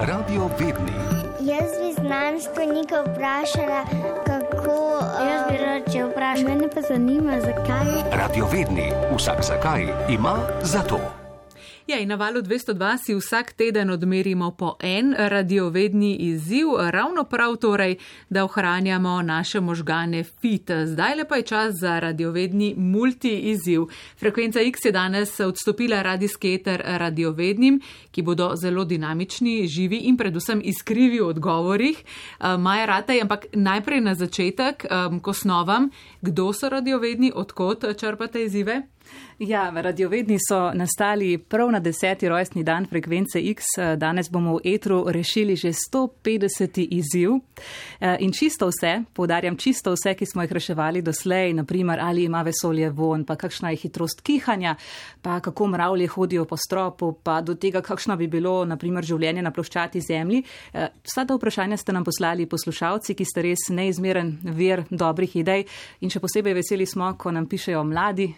Radio Vedni. Jaz bi znanstvenika vprašala, kako. Jaz bi rad če vprašal, mene pa zanima, zakaj. Radio Vedni. Vsak zakaj ima za to. Ja, in na valu 202 si vsak teden odmerimo po en radiovedni izziv, ravno prav torej, da ohranjamo naše možgane fit. Zdaj le pa je čas za radiovedni multi-izziv. Frekvenca X je danes odstopila radijski eter radiovednim, ki bodo zelo dinamični, živi in predvsem iskrivi v odgovorih. Eh, Maja Rataj, ampak najprej na začetek, eh, ko snovam, kdo so radiovedni, odkot črpate izzive? Ja, radiovedni so nastali prav na deseti rojstni dan frekvence X. Danes bomo v etru rešili že 150. izziv. Eh, In čisto vse, poudarjam čisto vse, ki smo jih reševali doslej, naprimer ali ima vesolje von, pa kakšna je hitrost kihanja, pa kako mravlje hodijo po stropu, pa do tega, kakšno bi bilo naprimer življenje na ploščati zemlji. Eh, Vsa ta vprašanja ste nam poslali poslušalci, ki ste res neizmeren vir dobrih idej in še posebej veseli smo, ko nam pišejo mladi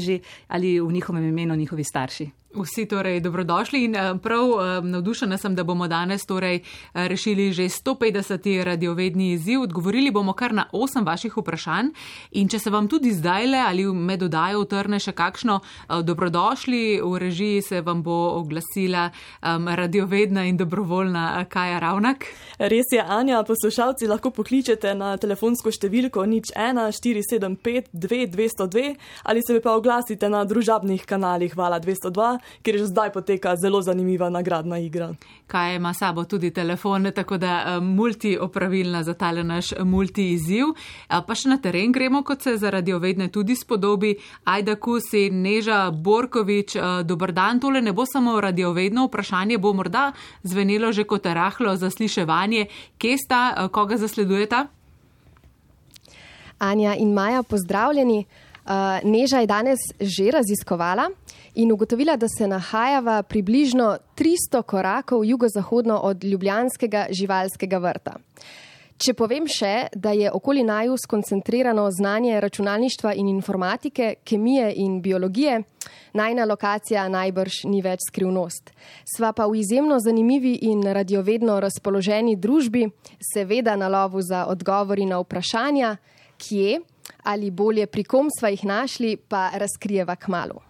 zvedaveži ali v njihovem imenu njihovi starši. Vsi torej dobrodošli in eh, prav eh, navdušena sem, da bomo danes torej eh, rešili že 150. radiovedni izziv. Odgovorili bomo kar na 8 vaših vprašanj in če se vam tudi zdaj le ali med odajo utrne še kakšno dobrodošli, v režiji se vam bo oglasila radiovedna in dobrovoljna Kaja Ravnak. Res je, Anja, poslušalci lahko pokličete na telefonsko številko nič 1 475 2202 ali se pa oglasite na družabnih kanalih Hvala 202 kjer že zdaj poteka zelo zanimiva nagradna igra. Kaj ima sabo tudi telefon, tako da multi-opravilna za tale naš multi-izziv. Pa še na teren gremo, kot se zaradi ovedne tudi spodobi. Ajda Kusi, Neža Borkovič, dober dan, tole ne bo samo radiovedno vprašanje, bo morda zvenelo že kot rahlo zasliševanje. Kje sta, koga zasledujeta? Anja in Maja, pozdravljeni. Neža je danes že raziskovala in ugotovila, da se nahajava približno 300 korakov jugozahodno od Ljubljanskega živalskega vrta. Če povem še, da je okoli naju skoncentrirano znanje računalništva in informatike, kemije in biologije, najna lokacija najbrž ni več skrivnost. Sva pa v izjemno zanimivi in radiovedno razpoloženi družbi, seveda na lovu za odgovori na vprašanja, kje ali bolje pri kom sva jih našli, pa razkrijeva k malu.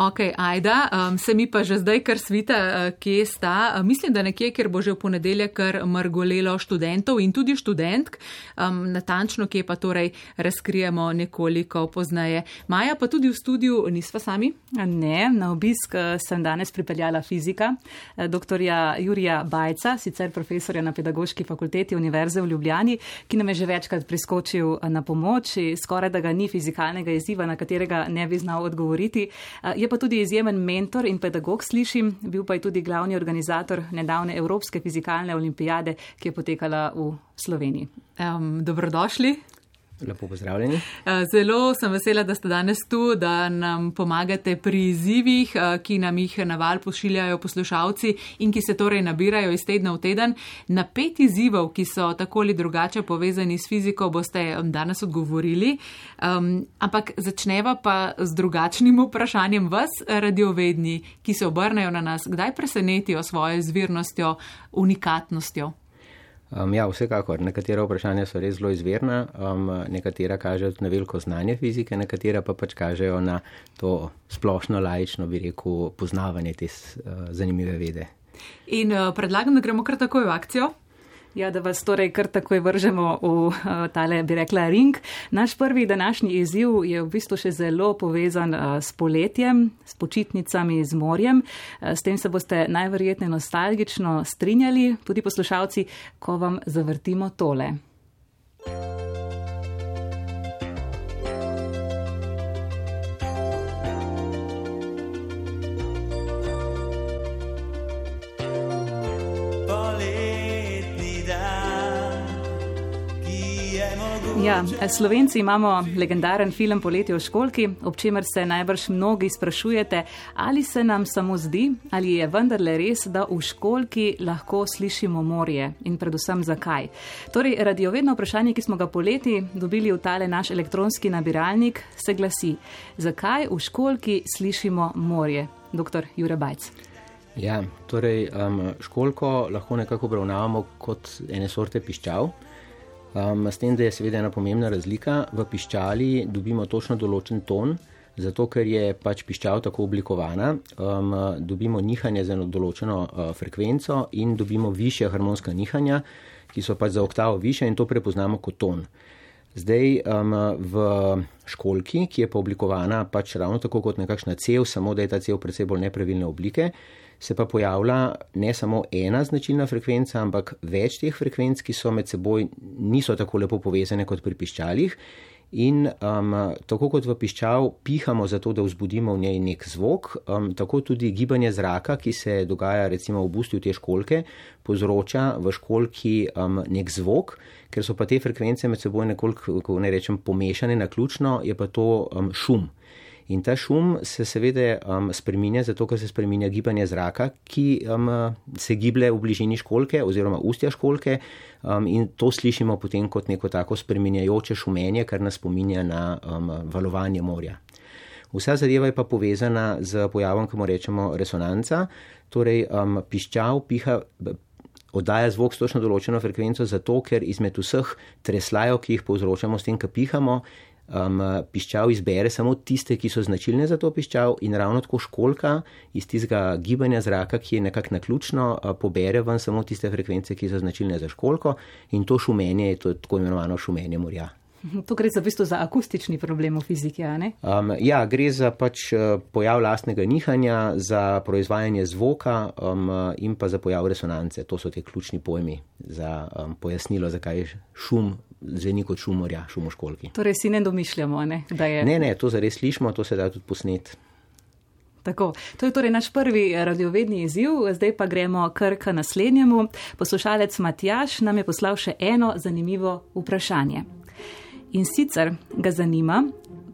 Ok, ajda, um, se mi pa že zdaj kar svita, uh, kje sta. Uh, mislim, da nekje, ker bo že v ponedeljek kar mrgolelo študentov in tudi študentk. Um, natančno, kje pa torej razkrijemo nekoliko poznaje. Maja pa tudi v studiu nisva sami? Ne, na obisk uh, sem danes pripeljala fizika, dr. Jurija Bajca, sicer profesorja na Pedagoški fakulteti Univerze v Ljubljani, ki nam je že večkrat priskočil na pomoč. Skoraj da ga ni fizikalnega izziva, na katerega ne bi znal odgovoriti. Uh, Je pa tudi izjemen mentor in pedagog, slišim, bil pa je tudi glavni organizator nedavne Evropske fizikalne olimpijade, ki je potekala v Sloveniji. Um, dobrodošli. Lepo pozdravljeni. Zelo sem vesela, da ste danes tu, da nam pomagate pri izzivih, ki nam jih na val pošiljajo poslušalci in ki se torej nabirajo iz tedna v teden. Na pet izzivov, ki so tako ali drugače povezani s fiziko, boste danes odgovorili. Um, ampak začneva pa z drugačnim vprašanjem vas, radiovedni, ki se obrnejo na nas, kdaj presenetijo svojo izvirnostjo, unikatnostjo. Um, ja, vsekakor. Nekatera vprašanja so res zelo izvirna, um, nekatera kažejo na veliko znanje fizike, nekatera pa pač kažejo na to splošno, lajično, bi rekel, poznavanje te uh, zanimive vede. In uh, predlagam, da gremo kar takoj v akcijo. Ja, da vas torej kar takoj vržemo v uh, tale, bi rekla, ring. Naš prvi današnji izziv je v bistvu še zelo povezan uh, s poletjem, s počitnicami, z morjem. Uh, s tem se boste najverjetneje nostalgično strinjali, tudi poslušalci, ko vam zavrtimo tole. Ja, Slovenci imamo legendaren film Poletje v školki, ob čemer se najbrž mnogi sprašujete, ali se nam samo zdi, ali je vendarle res, da v školki lahko slišimo morje in predvsem zakaj. Torej, radiovedno vprašanje, ki smo ga poleti dobili v tale naš elektronski nabiralnik, se glasi: Zakaj v školki slišimo morje? Dr. Jure Bajc. Ja, torej, um, školko lahko nekako obravnavamo kot ene sorte piščal. Um, s tem, da je seveda ena pomembna razlika, v piščali dobimo točno določen ton, zato ker je pač piščal tako oblikovana, um, dobimo nihanje z eno določeno uh, frekvenco in dobimo više harmonska nihanja, ki so pač za oktavo više in to prepoznamo kot ton. Zdaj um, v školki, ki je pa oblikovana pač ravno tako kot nekakšna cev, samo da je ta cev predvsej bolj nepravilne oblike, se pa pojavlja ne samo ena značilna frekvenca, ampak več teh frekvenc, ki so med seboj niso tako lepo povezane kot pri piščalih. In um, tako kot v piščal pihamo zato, da vzbudimo v njej nek zvok, um, tako tudi gibanje zraka, ki se dogaja recimo v bustju te školke, povzroča v školki um, nek zvok, ker so pa te frekvence med seboj nekoliko, ne rečem, pomešane na ključno, je pa to um, šum. In ta šum se seveda um, spremenja, zato ker se spremenja gibanje zraka, ki um, se giblje v bližini školke oziroma ustja školke um, in to slišimo potem kot neko tako spremenjajoče šumenje, kar nas spominja na um, valovanje morja. Vsa zadeva je pa povezana z pojavom, ki mu rečemo resonanca, torej um, piščal piha. Oddaja zvok s točno določeno frekvenco, zato ker izmed vseh treslajev, ki jih povzročamo s tem, ki pihamo, um, piščal izbere samo tiste, ki so značilne za to piščal, in ravno tako školka iz tistega gibanja zraka, ki je nekako naključno, uh, pobere ven samo tiste frekvence, ki so značilne za školko, in to šumenje je to tako imenovano šumenje morja. To gre za, v bistvu za akustični problem v fiziki, ali ne? Um, ja, gre za pač pojav lastnega nihanja, za proizvajanje zvoka um, in pa za pojav resonance. To so ti ključni pojmi za um, pojasnilo, zakaj je šum zveni kot šumorja, šumoškolki. Torej si ne domišljamo, ne, da je. Ne, ne, to zares slišimo, to se da tudi posnet. Tako, to je torej naš prvi radiovedni izziv, zdaj pa gremo kar k naslednjemu. Poslušalec Matjaš nam je poslal še eno zanimivo vprašanje. In sicer ga zanima,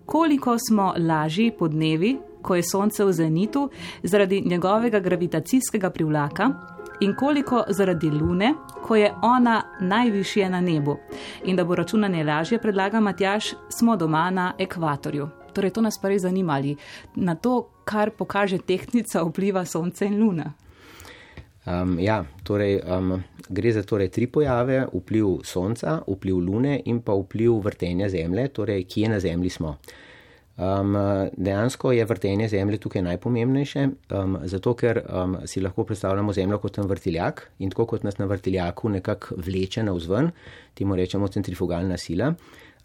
koliko smo lažji po dnevi, ko je sonce v zenitu, zaradi njegovega gravitacijskega privlaka, in koliko zaradi Lune, ko je ona najvišje na nebu. In da bo računanje lažje, predlaga Matjaš, smo doma na ekvatorju. Torej, to nas pa res zanima, ali na to, kar pokaže tehnika, vpliva Sonce in Luna. Um, ja, torej, um, gre za torej tri pojave: vpliv Sonca, vpliv Lune in pa vpliv vrtenja Zemlje, torej kje na Zemlji smo. Um, dejansko je vrtenje Zemlje tukaj najpomembnejše, um, zato ker um, si lahko predstavljamo Zemljo kot en vrtiljak in tako kot nas na vrtiljaku nekako vleče navzven, temu rečemo centrifugalna sila.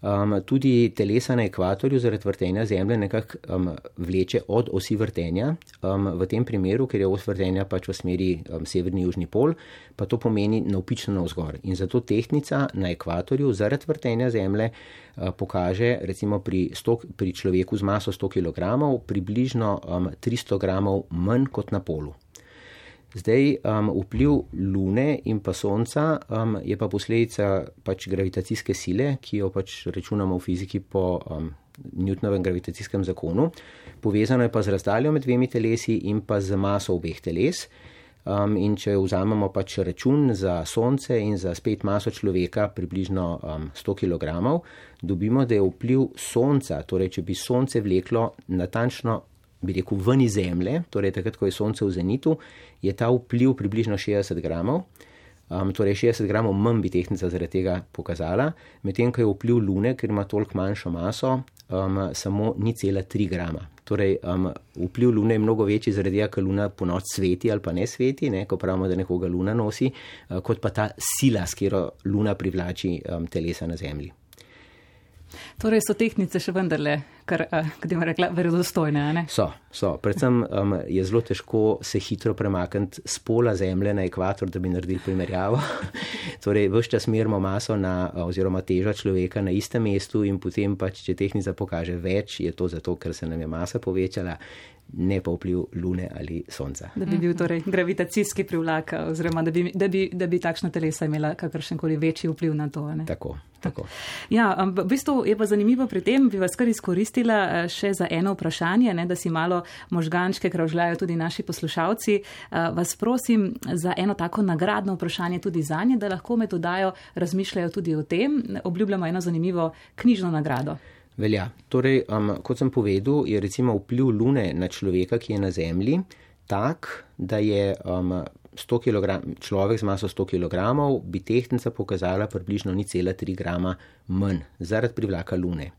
Um, tudi telesa na ekvatorju zaradi vrtenja Zemlje nekako um, vleče od osi vrtenja. Um, v tem primeru, ker je os vrtenja pač v smeri um, severni-južni pol, pa to pomeni navpično navzgor. In zato tehnika na ekvatorju zaradi vrtenja Zemlje uh, pokaže recimo pri, 100, pri človeku z maso 100 kg približno um, 300 g manj kot na polu. Zdaj, um, vpliv Lune in pa Sonca um, je pa posledica pač gravitacijske sile, ki jo pač računamo v fiziki po um, Newtonovem gravitacijskem zakonu. Povezano je pa z razdaljo med dvemi telesi in pa z maso obeh teles. Um, in če vzamemo pač račun za Sonce in za spet maso človeka, približno um, 100 kg, dobimo, da je vpliv Sonca, torej če bi Sonce vleklo natančno bi rekel, ven iz Zemlje, torej takrat, ko je Sonce v zenitu, je ta vpliv približno 60 gramov. Um, torej, 60 gramov manj bi tehnika zaradi tega pokazala, medtem ko je vpliv Lune, ker ima toliko manjšo maso, um, samo ni cela 3 grama. Torej, um, vpliv Lune je mnogo večji zaradi tega, ker Luna po noč sveti ali pa ne sveti, ne, ko pravimo, da nekoga Luna nosi, uh, kot pa ta sila, s katero Luna privlači um, telesa na Zemlji. Torej so tehnice še vendarle, kar bi rekla, verodostojne. Ne? So, so. Predvsem um, je zelo težko se hitro premakniti z pola zemlje na ekvator, da bi naredili primerjavo. torej, vse čas merimo maso na, oziroma težo človeka na istem mestu in potem pač, če tehnica pokaže več, je to zato, ker se nam je masa povečala ne pa vpliv Lune ali Sonca. Da bi bil torej gravitacijski privlak, oziroma da bi, da bi, da bi takšna telesa imela kakršen koli večji vpliv na to. Ne? Tako. Tako. Ja, v bistvu je pa zanimivo pri tem, bi vas kar izkoristila eh, še za eno vprašanje, ne, da si malo možgančke kravžljajo tudi naši poslušalci. Eh, vas prosim za eno tako nagradno vprašanje tudi za nje, da lahko med odajo razmišljajo tudi o tem. Obljubljamo eno zanimivo knjižno nagrado. Velja. Torej, um, kot sem povedal, je recimo vpliv Lune na človeka, ki je na Zemlji, tak, da je um, 100 kg, človek z maso 100 kg, bi tehtnica pokazala približno 0,3 g manj zaradi privlaka Lune.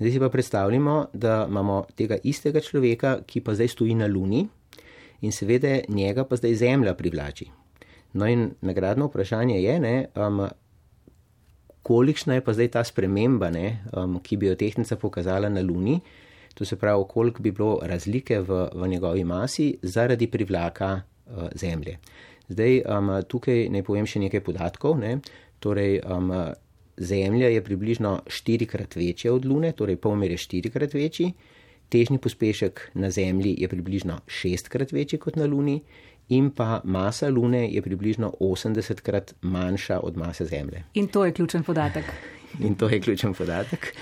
Zdaj si pa predstavljamo, da imamo tega istega človeka, ki pa zdaj stoji na Luni in seveda njega pa zdaj Zemlja privlači. No in nagradno vprašanje je, ne, um, kolikšna je pa zdaj ta sprememba, ne, um, ki bi jo tehtnica pokazala na Luni, to se pravi, koliko bi bilo razlike v, v njegovi masi zaradi privlaka uh, Zemlje. Zdaj, um, tukaj ne povem še nekaj podatkov. Ne, torej, um, Zemlja je približno štirikrat večja od Lune, torej polmer je štirikrat večji, težni pospešek na Zemlji je približno šestkrat večji kot na Luni in pa masa Lune je približno 80krat manjša od mase Zemlje. In to je ključen podatek. In to je ključen podatek.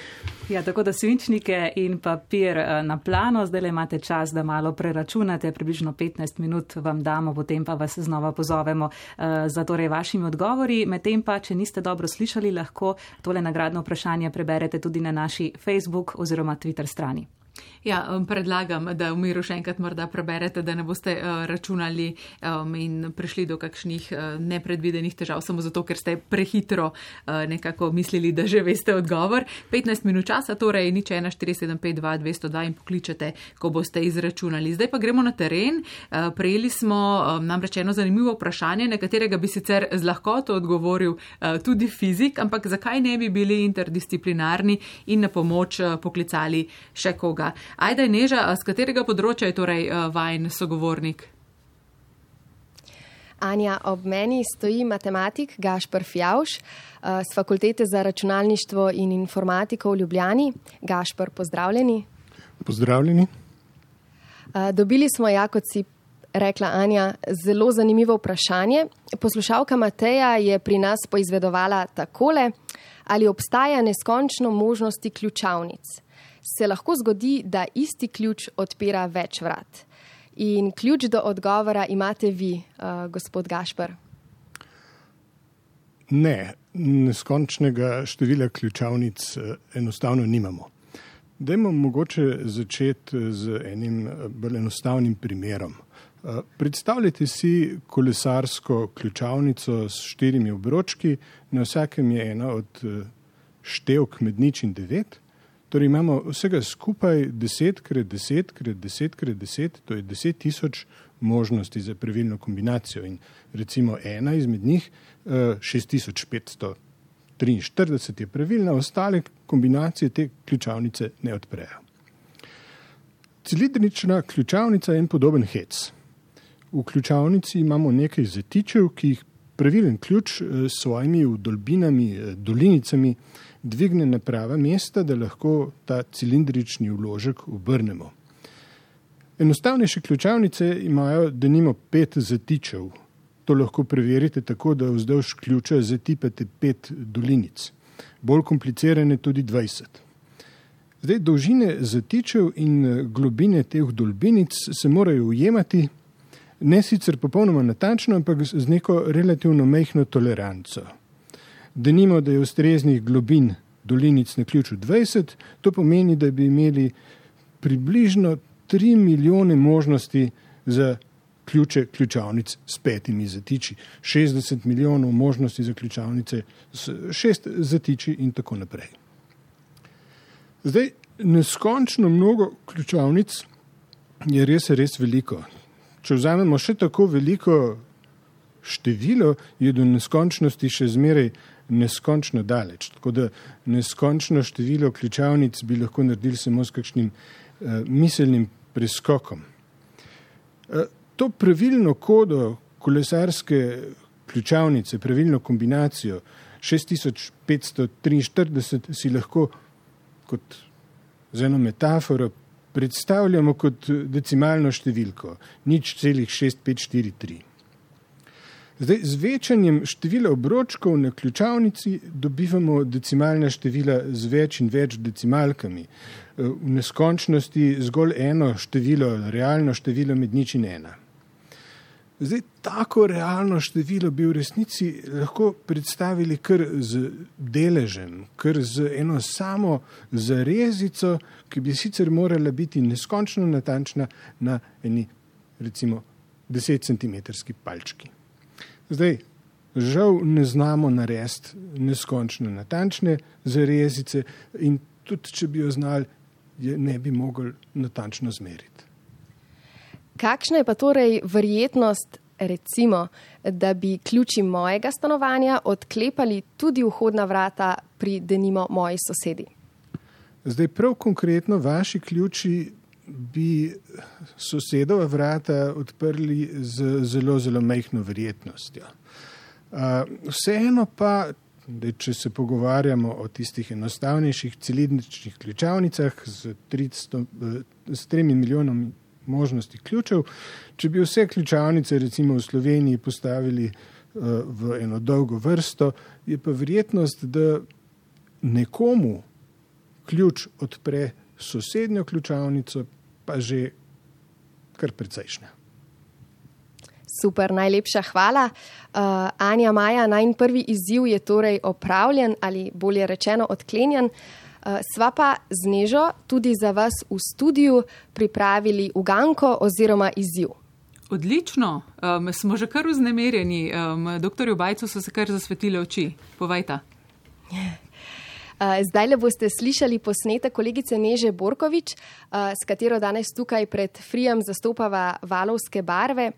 Ja, tako da svinčnike in papir eh, na plano, zdaj le imate čas, da malo preračunate, približno 15 minut vam damo, potem pa vas znova pozovemo uh, za torej vašimi odgovori. Medtem pa, če niste dobro slišali, lahko tole nagradno vprašanje preberete tudi na naši Facebook oziroma Twitter strani. Ja, predlagam, da v miru še enkrat morda preberete, da ne boste uh, računali in prišli do kakšnih uh, nepredvidenih težav, samo zato, ker ste prehitro uh, nekako mislili, da že veste odgovor. 15 minut časa, torej nič 1, 4, 7, 5, 2, 202 in pokličete, ko boste izračunali. Zdaj pa gremo na teren. Prejeli smo namreč eno zanimivo vprašanje, na katerega bi sicer z lahkoto odgovoril tudi fizik, ampak zakaj ne bi bili interdisciplinarni in na pomoč poklicali še koga. Ajda Neža, z katerega področja je torej uh, vajen sogovornik? Anja, ob meni stoji matematik Gašpr Fjauš uh, z Fakultete za računalništvo in informatiko v Ljubljani. Gašpr, pozdravljeni. Pozdravljeni. Uh, dobili smo, ja, kot si rekla Anja, zelo zanimivo vprašanje. Poslušalka Mateja je pri nas poizvedovala takole, ali obstaja neskončno možnosti ključavnic se lahko zgodi, da isti ključ odpira več vrat. In ključ do odgovora imate vi, uh, gospod Gašpr. Ne, neskončnega števila ključavnic uh, enostavno nimamo. Dajmo mogoče začeti uh, z enim bolj enostavnim primerom. Predstavljajte si kolesarsko ključavnico s štirimi obročki, na vsakem je ena od števk med nič in devet. Torej imamo vsega skupaj 10 krat 10 krat 10 krat 10, to je 10 tisoč možnosti za pravilno kombinacijo in recimo ena izmed njih, 6543 eh, je pravilna, ostale kombinacije te ključavnice ne odprejo. Cilindrična ključavnica je en podoben hec. V ključavnici imamo nekaj zatičev, ki jih pravilen ključ eh, s svojimi vdolbinami, eh, dolinicami, dvigne na prava mesta, da lahko ta cilindrični vložek obrnemo. Enostavnejše ključavnice imajo, da nimo pet zatičev. To lahko preverite tako, da vzdolž ključa zatipate pet dolinic. Bolj komplicirane tudi 20. Zdaj, dolžine zatičev in globine teh dolbinic se morajo ujemati, ne sicer popolnoma natančno, ampak z neko relativno mehko toleranco da nimo, da je ustreznih globin dolinic na ključu 20, to pomeni, da bi imeli približno 3 milijone možnosti za ključe ključavnic s petimi zatiči, 60 milijonov možnosti za ključavnice s šest zatiči in tako naprej. Zdaj, neskončno mnogo ključavnic je res, res veliko. Če vzamemo še tako veliko število, je do neskončnosti še zmeraj neskončno daleč. Tako da neskončno število ključavnic bi lahko naredili samo s kakšnim uh, miselnim preskokom. Uh, to pravilno kodo kolesarske ključavnice, pravilno kombinacijo 6543 si lahko kot z eno metaforo predstavljamo kot decimalno številko, nič celih 6543. Zdaj, z večanjem števila obročkov na ključavnici dobivamo decimalna števila z več in več decimalkami. V neskončnosti zgolj eno število, realno število med nič in ena. Zdaj, tako realno število bi v resnici lahko predstavili kar z deležem, kar z eno samo zarezico, ki bi sicer morala biti neskončno natančna na eni recimo 10 cm palčki. Zdaj, žal ne znamo narediti neskončno natančne zarezice in tudi, če bi jo znali, je ne bi mogli natančno zmeriti. Kakšna je pa torej verjetnost, recimo, da bi ključi mojega stanovanja odklepali tudi vhodna vrata pri denimo moji sosedi? Zdaj, prav konkretno, vaši ključi bi sosedova vrata odprli z zelo, zelo majhno verjetnostjo. Vseeno pa, da če se pogovarjamo o tistih enostavnejših cilindričnih ključavnicah z, 300, z 3 milijonom možnosti ključev, če bi vse ključavnice recimo v Sloveniji postavili v eno dolgo vrsto, je pa verjetnost, da nekomu ključ odpre sosednjo ključavnico, pa že kar precejšnja. Super, najlepša hvala. Uh, Anja Maja, najn prvi izziv je torej opravljen ali bolje rečeno odklenjen. Uh, sva pa z Nežo tudi za vas v studiu pripravili uganko oziroma izziv. Odlično, um, smo že kar vznemirjeni. Um, doktorju Bajcu so se kar zasvetile oči. Povejta. Eh, zdaj le boste slišali posnetek kolegice Neže Borkovič, eh, s katero danes tukaj pred Frijem zastopava valovske barve.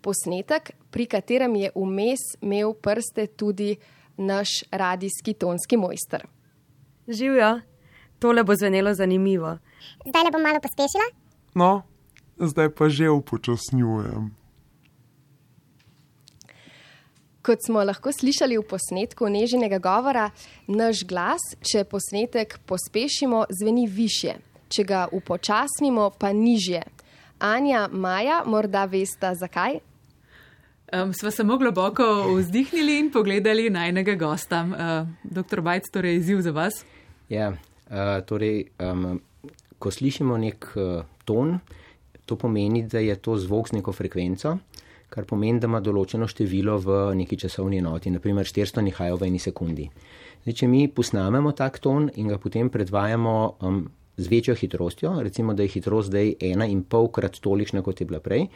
Posnetek, pri katerem je vmes imel prste tudi naš radijski tonski mojster. Živijo, tole bo zvenelo zanimivo. Zdaj le bom malo pospešila? No, zdaj pa že upočasnjujem. Kot smo lahko slišali v posnetku nežnega govora, naš glas, če posnetek pospešimo, zveni više, če ga upočasnimo, pa nižje. Anja, Maja, morda veste zakaj? Um, sva samo globoko vzdihnili in pogledali najnega gosta. Uh, doktor Bajc, torej izziv za vas? Ja, uh, torej, um, ko slišimo nek uh, ton, to pomeni, da je to zvok z neko frekvenco kar pomeni, da ima določeno število v neki časovni enoti, naprimer 400 nihajo v eni sekundi. Zdaj, če mi posnamemo tak ton in ga potem predvajamo um, z večjo hitrostjo, recimo, da je hitrost zdaj ena in pol krat tolikšna, kot je bila prej,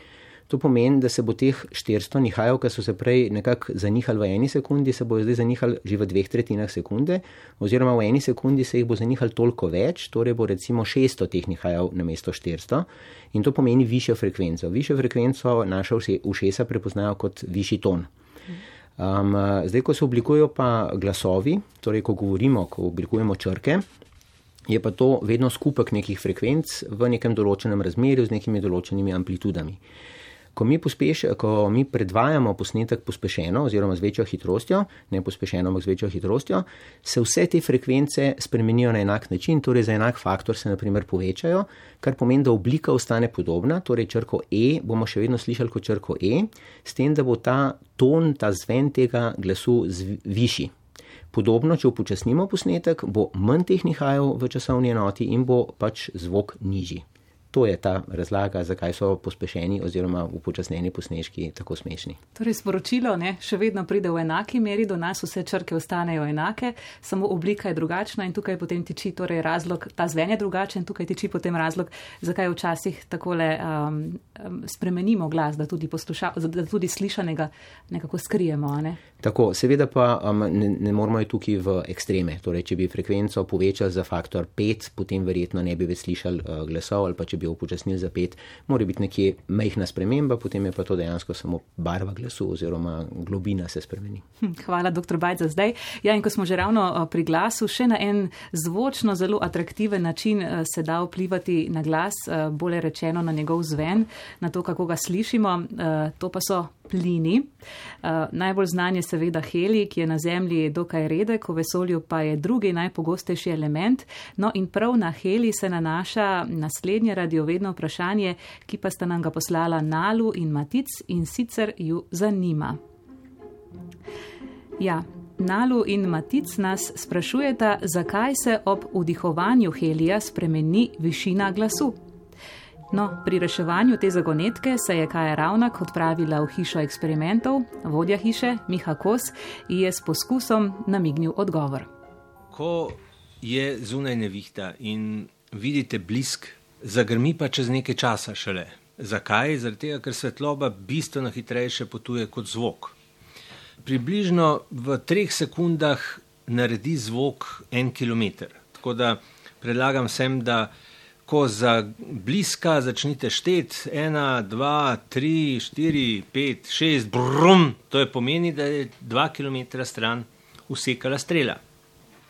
To pomeni, da se bo teh 400 nihajev, ki so se prej nekako zanihali v eni sekundi, se bojo zdaj zanihali že v dveh tretjinah sekunde, oziroma v eni sekundi se jih bo zanihali toliko več, torej bo recimo 600 teh nihajev na mesto 400 in to pomeni višjo frekvenco. Višjo frekvenco naša ušesa prepoznajo kot višji ton. Um, zdaj, ko se oblikujejo pa glasovi, torej ko govorimo, ko oblikujemo črke, je pa to vedno skupek nekih frekvenc v nekem določenem razmerju z nekimi določenimi amplitudami. Ko mi, pospeš, ko mi predvajamo posnetek pospešeno oziroma z večjo hitrostjo, ne pospešeno, ampak z večjo hitrostjo, se vse te frekvence spremenijo na enak način, torej za enak faktor se naprimer povečajo, kar pomeni, da oblika ostane podobna, torej črko E bomo še vedno slišali kot črko E, s tem, da bo ta ton, ta zven tega glasu višji. Podobno, če upočasnimo posnetek, bo manj teh nihajev v časovni enoti in bo pač zvok nižji to je ta razlaga, zakaj so pospešeni oziroma upočasnjeni posneški tako smešni. Torej, sporočilo ne, še vedno pride v enaki meri, do nas vse črke ostanejo enake, samo oblika je drugačna in tukaj potem tiči torej razlog, ta zven je drugačen, tukaj tiči potem razlog, zakaj včasih takole um, um, spremenimo glas, da tudi, posluša, da tudi slišanega nekako skrijemo. Ne? Tako, seveda pa um, ne, ne moramo je tukaj v ekstreme. Torej, če bi frekvenco povečali za faktor 5, potem verjetno ne bi več slišali uh, glasov ali pa če bi jo upočasnili za pet, mora biti nekje mehna sprememba, potem je pa to dejansko samo barva glasu oziroma globina se spremeni. Hm, hvala, dr. Bajc, za zdaj. Ja, in ko smo že ravno pri glasu, še na en zvočno zelo atraktiven način se da vplivati na glas, bolje rečeno na njegov zven, na to, kako ga slišimo. To pa so plini. Najbolj znan je seveda helij, ki je na Zemlji dokaj redek, v vesolju pa je drugi najpogostejši element. No in prav na helij se nanaša naslednje radiovedno vprašanje, ki pa sta nam ga poslala Nalu in Matic in sicer ju zanima. Ja. Nalu in Matic nas sprašujeta, zakaj se ob vdihovanju helija spremeni višina glasu. No, pri reševanju te zagonetke se je Kaja Ravnak odpravila v hišo eksperimentov, vodja hiše Miha Kos je s poskusom namignil odgovor. Ko je zunaj nevihta in vidite blisk, zagrmi pa čez nekaj časa šele. Zakaj? Zaradi tega, ker svetloba bistveno hitrejše potuje kot zvok. Približno v treh sekundah naredi zvok en kilometr. Tako da predlagam vsem, da ko za bliska začnite šteti, ena, dva, tri, štiri, pet, šest, brum, to je pomeni, da je dva kilometra stran usekala strela.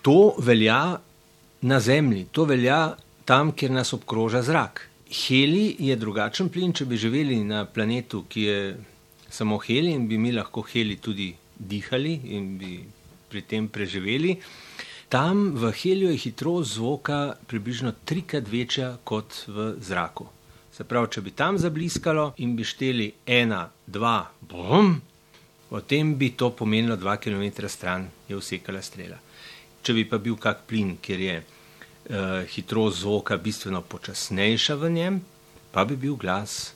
To velja na Zemlji, to velja tam, kjer nas obkroža zrak. Heli je drugačen plin, če bi živeli na planetu, ki je samo heli in bi mi lahko heli tudi dihali in bi pri tem preživeli. Tam v heliju je hitrost zvoka približno trikrat večja kot v zraku. Se pravi, če bi tam zabliskalo in bi šteli ena, dva, bom, potem bi to pomenilo dva km stran je usekala strela. Če bi pa bil kak plin, kjer je hitrost zvoka bistveno počasnejša v njem, pa bi bil glas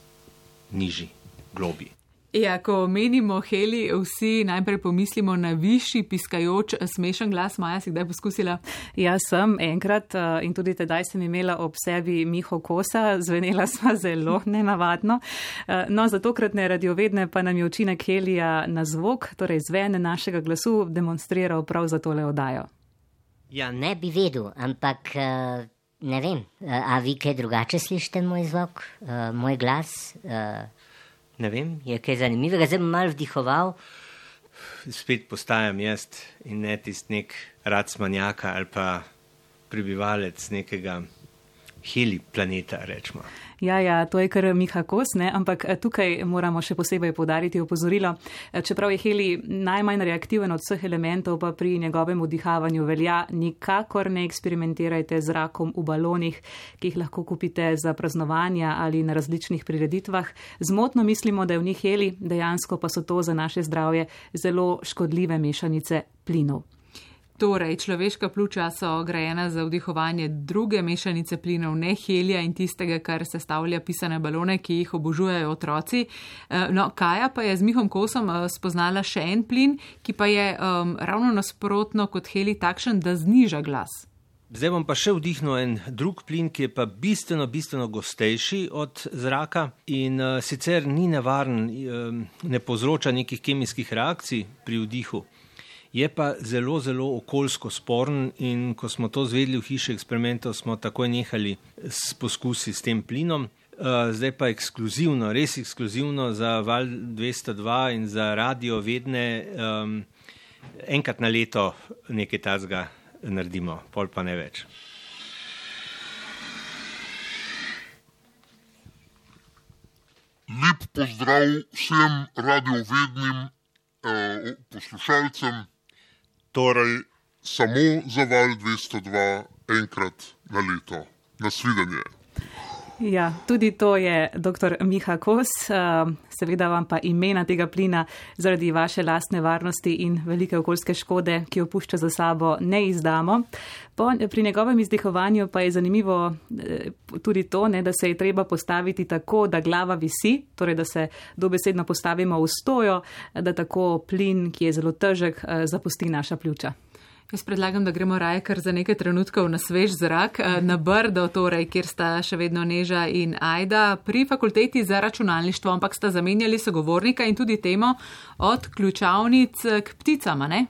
nižji, globi. Ja, ko menimo heli, vsi najprej pomislimo na višji, piskajoč, smešen glas. Maja, si kdaj poskusila? Jaz sem enkrat in tudi tedaj sem imela ob sebi Miho Kosa, zvenela sva zelo nenavadno. No, za tokratne radiovedne pa nam je učinek helija na zvok, torej zvene našega glasu, demonstriral prav za tole odajo. Ja, ne bi vedel, ampak ne vem, a vi kaj drugače slišite moj zvok, moj glas? Ne vem, je kaj zanimivega, zdaj bom malo vdihoval. Spet postajam jaz in ne tisti nek rad smanjaka ali pa prebivalec nekega heli planeta, rečemo. Ja, ja, to je kar Miha Kos, ne? ampak tukaj moramo še posebej podariti opozorilo. Čeprav je heli najmanj reaktiven od vseh elementov, pa pri njegovem vdihavanju velja, nikakor ne eksperimentirajte z rakom v balonih, ki jih lahko kupite za praznovanja ali na različnih prireditvah. Zmotno mislimo, da je v njih heli, dejansko pa so to za naše zdravje zelo škodljive mešanice plinov. Torej, človeška pljuča so grajena za vdihovanje druge mešanice plinov, ne helija in tistega, kar sestavlja pisane balone, ki jih obožujejo otroci. No, Kaja pa je z Mihom Kosom spoznala še en plin, ki pa je um, ravno nasprotno kot heli takšen, da zniža glas. Zdaj bom pa še vdihnil en drug plin, ki je pa bistveno, bistveno gostejši od zraka in uh, sicer ni nevaren, uh, ne povzroča nekih kemijskih reakcij pri vdihu je pa zelo, zelo okoljsko sporen in ko smo to zvedli v hiši eksperimentov, smo takoj nehali s poskusi s tem plinom. Uh, zdaj pa ekskluzivno, res ekskluzivno za Val 202 in za radio vedne, um, enkrat na leto nekaj tazga naredimo, pol pa ne več. Lep pozdrav vsem radiovednim uh, poslušalcem torej samo za val 202 enkrat na leto. Nasvidenje. Ja, tudi to je dr. Miha Kos. Seveda vam pa imena tega plina zaradi vaše lastne varnosti in velike okoljske škode, ki jo pušča za sabo, ne izdamo. Po, pri njegovem izdihovanju pa je zanimivo e, tudi to, ne, da se je treba postaviti tako, da glava visi, torej da se dobesedno postavimo v stojo, da tako plin, ki je zelo težek, e, zapusti naša pljuča. Jaz predlagam, da gremo raje kar za nekaj trenutkov na svež zrak, eh, na Brdo, torej, kjer sta še vedno Neža in Ajda pri fakulteti za računalništvo, ampak sta zamenjali sogovornika in tudi temo od ključavnic k pticama, ne?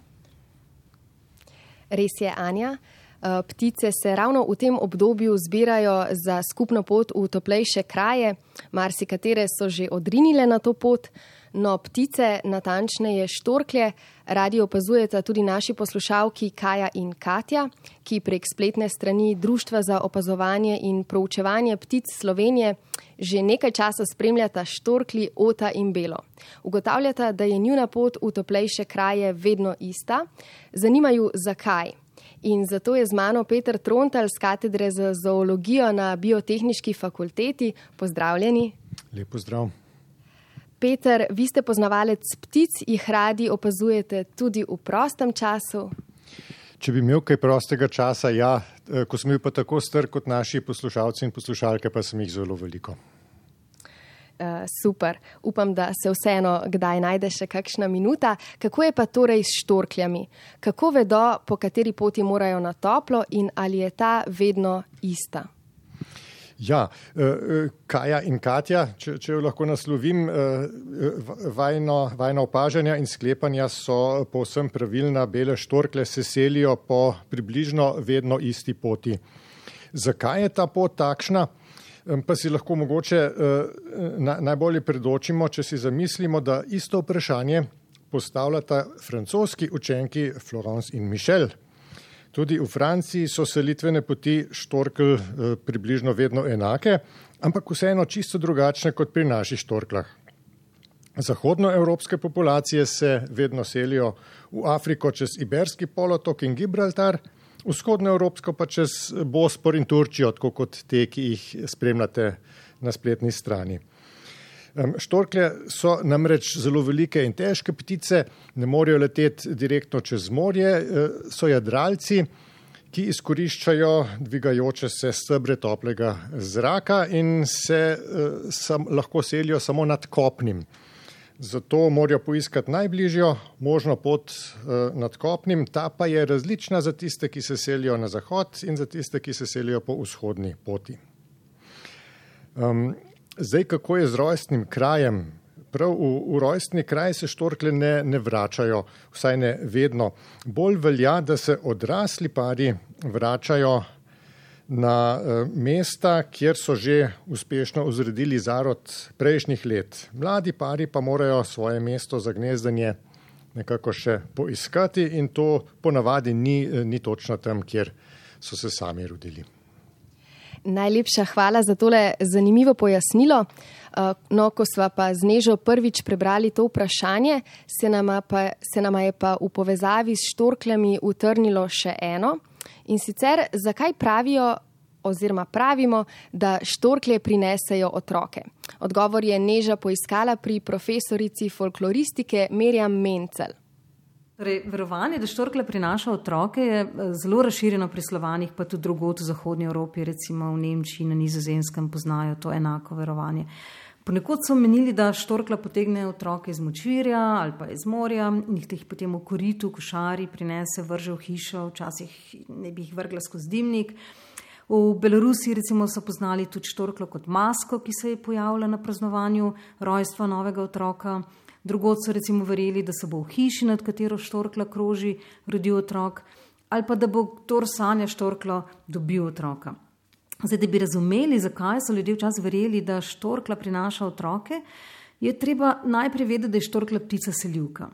Res je, Anja. Eh, ptice se ravno v tem obdobju zbirajo za skupno pot v toplejše kraje, marsikatere so že odrinile na to pot. No, ptice, natančneje štorklje, radi opazujeta tudi naši poslušalki Kaja in Katja, ki prek spletne strani Društva za opazovanje in proučevanje ptic Slovenije že nekaj časa spremljata štorkli Ota in Belo. Ugotavljata, da je njuna pot v toplejše kraje vedno ista. Zanimajo, zakaj. In zato je z mano Peter Trontal z katedre za zoologijo na Biotehnički fakulteti. Pozdravljeni. Lepo zdrav. Peter, vi ste poznavalec ptic, jih radi opazujete tudi v prostem času? Če bi imel kaj prostega časa, ja, ko sem bil pa tako star kot naši poslušalci in poslušalke, pa sem jih zelo veliko. Uh, super, upam, da se vseeno kdaj najde še kakšna minuta. Kako je pa torej s štorkljami? Kako vedo, po kateri poti morajo na toplo in ali je ta vedno ista? Ja, Kaja in Katja, če, če jo lahko naslovim, vajno, vajno opažanja in sklepanja so povsem pravilna, bele štorkle se selijo po približno vedno isti poti. Zakaj je ta pot takšna? Pa si lahko mogoče najbolje predočimo, če si zamislimo, da isto vprašanje postavljata francoski učenki Florence in Michel. Tudi v Franciji so selitvene poti štorkl približno vedno enake, ampak vseeno čisto drugačne kot pri naših štorklah. Zahodnoevropske populacije se vedno selijo v Afriko čez Iberski polotok in Gibraltar, vzhodnoevropsko pa čez Bospor in Turčijo, tako kot te, ki jih spremljate na spletni strani. Štorklje so namreč zelo velike in težke ptice, ne morejo leteti direktno čez morje, so jadralci, ki izkoriščajo dvigajoče se stebre toplega zraka in se sam, lahko selijo samo nad kopnim. Zato morajo poiskati najbližjo možno pot nad kopnim, ta pa je različna za tiste, ki se selijo na zahod in za tiste, ki se selijo po vzhodni poti. Um, Zdaj, kako je z rojstnim krajem? Prav v, v rojstni kraj se štorkle ne, ne vračajo, vsaj ne vedno. Bolj velja, da se odrasli pari vračajo na uh, mesta, kjer so že uspešno ozredili zarod prejšnjih let. Mladi pari pa morajo svoje mesto za gnezdanje nekako še poiskati in to ponavadi ni, ni točno tam, kjer so se sami rodili. Najlepša hvala za tole zanimivo pojasnilo. No, ko smo pa z Nežo prvič prebrali to vprašanje, se nama, pa, se nama je pa v povezavi s štorkljami utrnilo še eno. In sicer, zakaj pravijo oziroma pravimo, da štorklje prinesejo otroke? Odgovor je Neža poiskala pri profesorici folkloristike Merjam Mencel. Torej, verovanje, da štorkle prinaša otroke, je zelo razširjeno pri slovanih, pa tudi drugot v Zahodnji Evropi, recimo v Nemčiji, na nizozemskem poznajo to enako verovanje. Ponekod so menili, da štorkla potegne otroke iz močvirja ali pa iz morja in jih teh potem v koritu, košari prinese, vrže v hišo, včasih ne bi jih vrgla skozi dimnik. V Belorusiji recimo so poznali tudi štorklo kot masko, ki se je pojavila na praznovanju rojstva novega otroka. Drugod so recimo verjeli, da se bo v hiši, nad katero štorkla kroži, rodil otrok, ali pa da bo kdo sanja štorklo dobil otroka. Zdaj, da bi razumeli, zakaj so ljudje včasih verjeli, da štorkla prinaša otroke, je treba najprej vedeti, da je štorkla ptica selivka.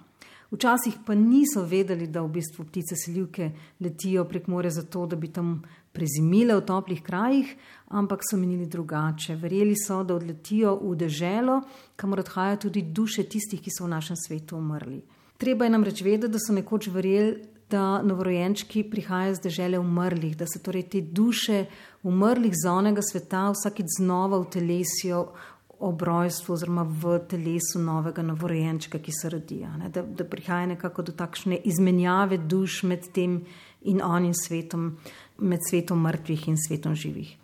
Včasih pa niso vedeli, da v bistvu ptice selivke letijo prek more zato, da bi tam prezimile v toplih krajih, ampak so menili drugače. Verjeli so, da odletijo v deželo, kamor odhajajo tudi duše tistih, ki so v našem svetu umrli. Treba je namreč vedeti, da so nekoč verjeli, da novorojenčki prihajajo z dežele umrlih, da se torej te duše umrlih z onega sveta vsakič znova utelesijo ob rojstvu oziroma v telesu novega novorojenčka, ki se rodijo. Da, da prihaja nekako do takšne izmenjave duš med tem in onim svetom, med svetom mrtvih in svetom živih.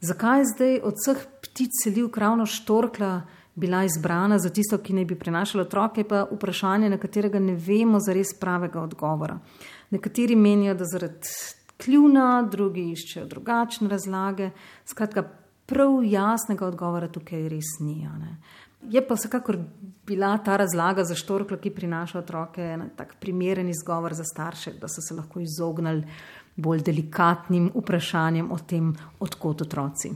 Zakaj je zdaj od vseh ptic selil ravno štorkla bila izbrana za tisto, ki naj bi prenašala otroke, pa vprašanje, na katerega ne vemo za res pravega odgovora. Nekateri menijo, da zaradi kljuna, drugi iščejo drugačne razlage. Skratka, prav jasnega odgovora tukaj res ni. Je pa vsekakor bila ta razlaga za štorklo, ki prinaša otroke, en tak primeren izgovor za starše, da so se lahko izognili bolj delikatnim vprašanjem o tem, odkot otroci.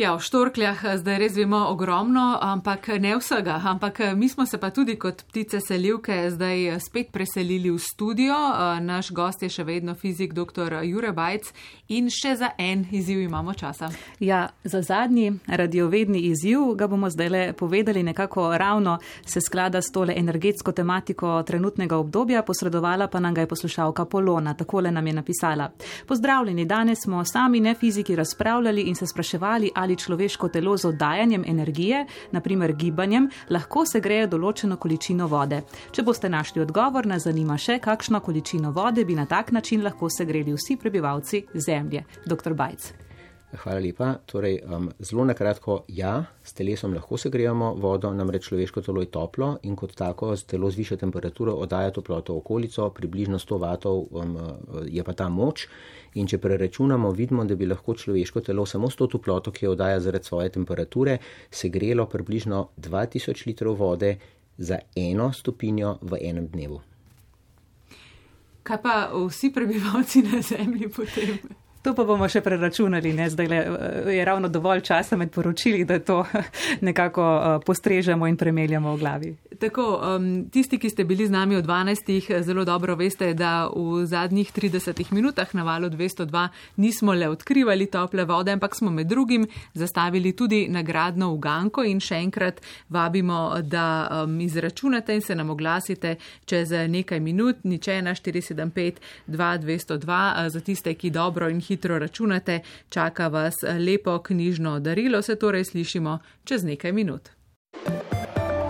Ja, o štorkljah zdaj res vemo ogromno, ampak ne vsega. Ampak mi smo se pa tudi kot ptice selivke zdaj spet preselili v studio. Naš gost je še vedno fizik dr. Jure Bajc in še za en izziv imamo časa. Ja, za zadnji radiovedni izziv ga bomo zdaj le povedali nekako ravno se sklada s tole energetsko tematiko trenutnega obdobja, posredovala pa nam ga je poslušalka Polona, takole nam je napisala. Pozdravljeni, danes smo sami ne fiziki razpravljali in se spraševali, ali človeško telo z oddajanjem energije, naprimer gibanjem, lahko se greje določeno količino vode. Če boste našli odgovor, nas zanima še, kakšno količino vode bi na tak način lahko segreli vsi prebivalci Zemlje. Dr. Bajc. Hvala lepa. Torej, um, zelo na kratko, ja, s telesom lahko segrejemo vodo, namreč človeško telo je toplo in kot tako telo z višjo temperaturo oddaja toploto okolico, približno 100 vatov um, je pa ta moč. In če preračunamo, vidimo, da bi lahko človeško telo samo s to toploto, ki jo oddaja zaradi svoje temperature, segrelo približno 2000 litrov vode za eno stopinjo v enem dnevu. Kaj pa vsi prebivalci na Zemlji potem? To pa bomo še preračunali, ne? zdaj le, eh, je ravno dovolj časa med poročili, da to nekako uh, postrežemo in premeljamo v glavi. Tako, um, tisti, ki ste bili z nami od 12. zelo dobro veste, da v zadnjih 30 minutah na valu 202 nismo le odkrivali tople vode, ampak smo med drugim zastavili tudi nagradno uganko in še enkrat vabimo, da um, izračunate in se nam oglasite čez nekaj minut, niče na 475 2202 za tiste, ki dobro in hitro računate, čaka vas lepo knjižno darilo, se torej slišimo čez nekaj minut.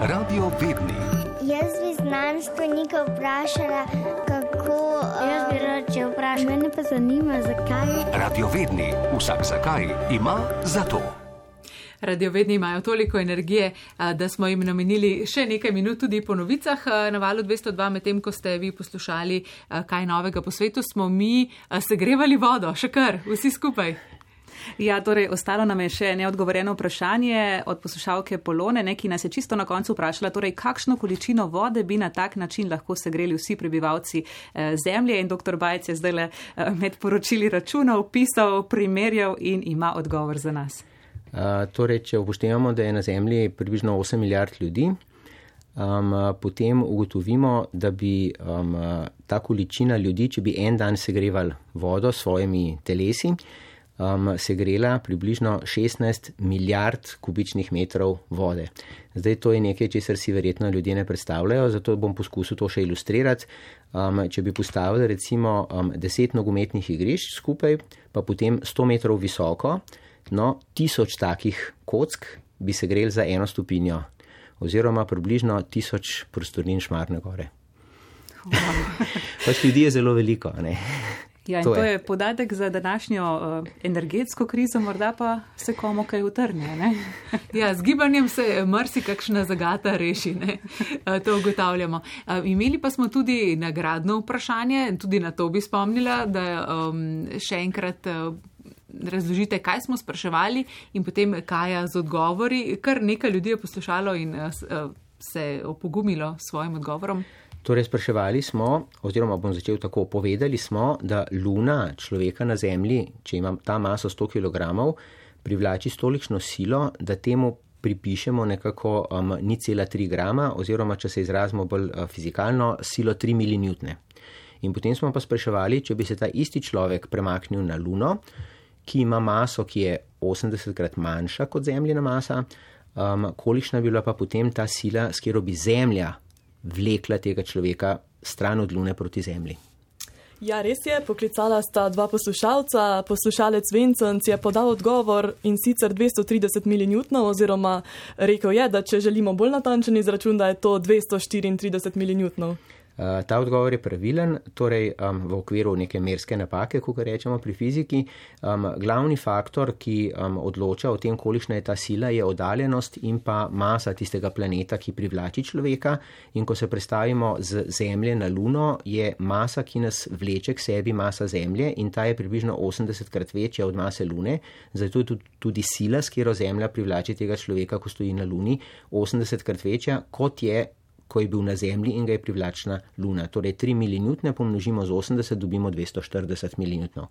Radio Vedni. Jaz bi znanstvenika vprašala, kako. Jaz bi rad, če vprašam, mene pa zanima, zakaj. Radio Vedni, vsak zakaj ima za to radiovedni imajo toliko energije, da smo jim namenili še nekaj minut tudi po novicah na valu 202, medtem ko ste vi poslušali kaj novega po svetu, smo mi segrevali vodo, še kar, vsi skupaj. Ja, torej, ostalo nam je še neodgovoreno vprašanje od poslušalke Polone, neki nas je čisto na koncu vprašala, torej, kakšno količino vode bi na tak način lahko segreli vsi prebivalci eh, Zemlje in dr. Bajec je zdaj le eh, med poročili računov, pisal, primerjal in ima odgovor za nas torej, če upoštevamo, da je na Zemlji približno 8 milijard ljudi, um, potem ugotovimo, da bi um, ta količina ljudi, če bi en dan segrevali vodo s svojimi telesi, um, segrela približno 16 milijard kubičnih metrov vode. Zdaj to je nekaj, česar si verjetno ljudje ne predstavljajo, zato bom poskusil to še ilustrirati. Um, če bi postavili recimo um, 10 nogometnih igrišč skupaj, pa potem 100 metrov visoko, No, tisoč takih kock bi se grel za eno stopinjo, oziroma približno tisoč prostornin šmarne gore. pač ljudi je zelo veliko. Ne? Ja, in to, to je. je podatek za današnjo uh, energetsko krizo, morda pa se komu kaj utrne. ja, z gibanjem se marsikakšna zagata reši, uh, to ugotavljamo. Uh, imeli pa smo tudi nagradno vprašanje, tudi na to bi spomnila, da um, še enkrat. Uh, razložite, kaj smo spraševali in potem kaj z odgovori. Kar nekaj ljudi je poslušalo in uh, se opogumilo s svojim odgovorom. Torej, spraševali smo, oziroma bom začel tako, povedali smo, da Luna človeka na Zemlji, če ima ta maso 100 kg, privlači s tolikšno silo, da temu pripišemo nekako um, ni cela 3 grama, oziroma če se izrazimo bolj uh, fizikalno, silo 3 milinewtne. In potem smo pa spraševali, če bi se ta isti človek premaknil na Luno, ki ima maso, ki je 80 krat manjša kot Zemljina masa, um, kolikšna bi bila pa potem ta sila, s katero bi Zemlja vlekla tega človeka stran od Lune proti Zemlji. Ja, res je, poklicala sta dva poslušalca. Poslušalec Vincent je podal odgovor in sicer 230 milinewtnov, oziroma rekel je, da če želimo bolj natančen izračun, da je to 234 milinewtnov. Eh, ta odgovor je pravilen, torej um, v okviru neke merske napake, kot rečemo pri fiziki. Um, glavni faktor, ki um, odloča o tem, kolikšna je ta sila, je oddaljenost in pa masa tistega planeta, ki privlači človeka. In ko se predstavimo z Zemlje na Luno, je masa, ki nas vleče k sebi, masa Zemlje in ta je približno 80 krat večja od mase Lune. Zato je tudi, tudi sila, s katero Zemlja privlači tega človeka, ko stoji na Luni, 80 krat večja, kot je ko je bil na Zemlji in ga je privlačna Luna. Torej, 3 milinutne pomnožimo z 80, dobimo 240 milinutnov.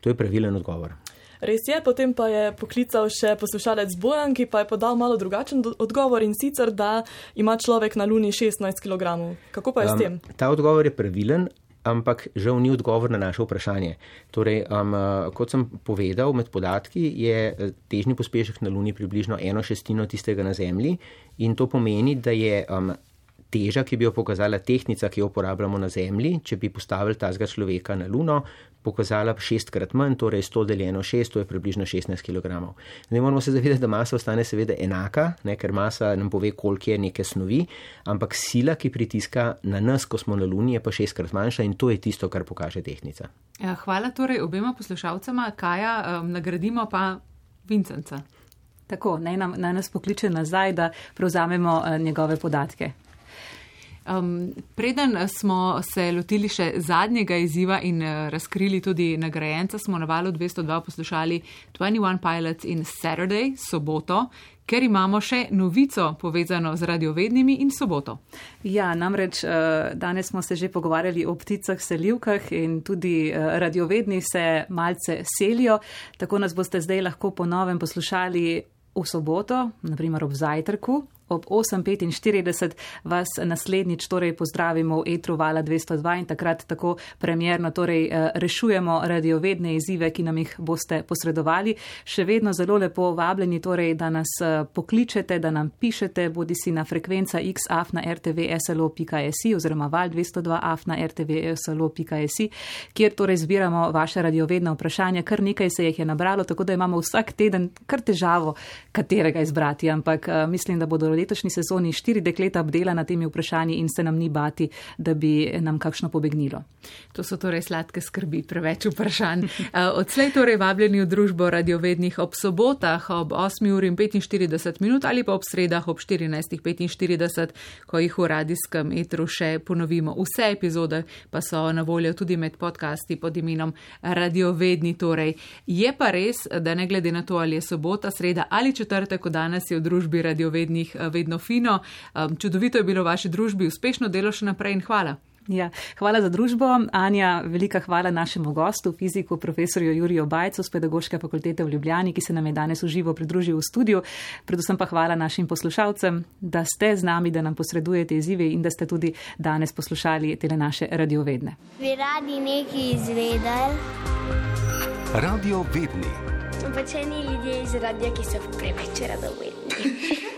To je pravilen odgovor. Res je, potem pa je poklical še poslušalec Bojan, ki pa je podal malo drugačen odgovor in sicer, da ima človek na Luni 16 kg. Kako pa je um, s tem? Ta odgovor je pravilen. Ampak žal ni odgovor na naše vprašanje. Torej, um, kot sem povedal, med podatki je eh, težni pospešek na Luni približno eno šestino tistega na Zemlji in to pomeni, da je um, teža, ki bi jo pokazala tehnika, ki jo uporabljamo na Zemlji, če bi postavili tazga človeka na Luno, pokazala šestkrat manj, torej 100 deljeno 6, to je približno 16 kg. Ne moramo se zavedati, da masa ostane seveda enaka, ne, ker masa nam pove, koliko je neke snovi, ampak sila, ki pritiska na nas, ko smo na Luni, je pa šestkrat manjša in to je tisto, kar pokaže tehnika. Ja, hvala torej obema poslušalcema, Kaja, um, nagradimo pa Vincenca. Tako, naj, nam, naj nas pokliče nazaj, da prevzamemo uh, njegove podatke. Um, preden smo se lotili še zadnjega izziva in uh, razkrili tudi nagrajenca, smo na valu 202 poslušali 21 Pilots in Saturday, soboto, ker imamo še novico povezano z radiovednimi in soboto. Ja, namreč uh, danes smo se že pogovarjali o pticah, selivkah in tudi uh, radiovedni se malce selijo, tako nas boste zdaj lahko ponovem poslušali v soboto, naprimer ob zajtrku, ob 8.45 vas naslednjič torej pozdravimo v Etru Vala 202 in takrat tako premjerno torej eh, rešujemo radiovedne izzive, ki nam jih boste posredovali. Še vedno zelo lepo vabljeni torej, da nas eh, pokličete, da nam pišete, bodi si na frekvenca xaf na rtvslo.si oziroma val 202 af na rtvslo.si, kjer torej zbiramo vaše radiovedne vprašanja. Kar nekaj se jih je nabralo, tako da imamo vsak teden kar težavo, katerega izbrati, ampak uh, mislim, da bodo letošnji sezoni štiri dekleta obdela na temi vprašanji in se nam ni bati, da bi nam kakšno pobegnilo. To so torej sladke skrbi, preveč vprašanj. Odslej torej vabljeni v družbo radiovednih ob sobotah ob 8 uri in 45 minut ali pa ob sredah ob 14.45, ko jih v radijskem etru še ponovimo. Vse epizode pa so na voljo tudi med podcasti pod imenom Radiovedni. Torej. Je pa res, da ne glede na to, ali je sobota, sreda ali četrtek, ko danes je v družbi radiovednih vedno fino. Um, čudovito je bilo v vaši družbi, uspešno delo še naprej in hvala. Ja, hvala za družbo. Anja, velika hvala našemu gostu, fiziku, profesorju Juriju Bajcu z Pedagoške fakultete v Ljubljani, ki se nam je danes uživo pridružil v studiu. Predvsem pa hvala našim poslušalcem, da ste z nami, da nam posredujete izzive in da ste tudi danes poslušali te naše radiovedne. Bi radi nekaj izvedeli? Radio vedni. Pač eni ljudje iz radia, ki so preveč radovedni.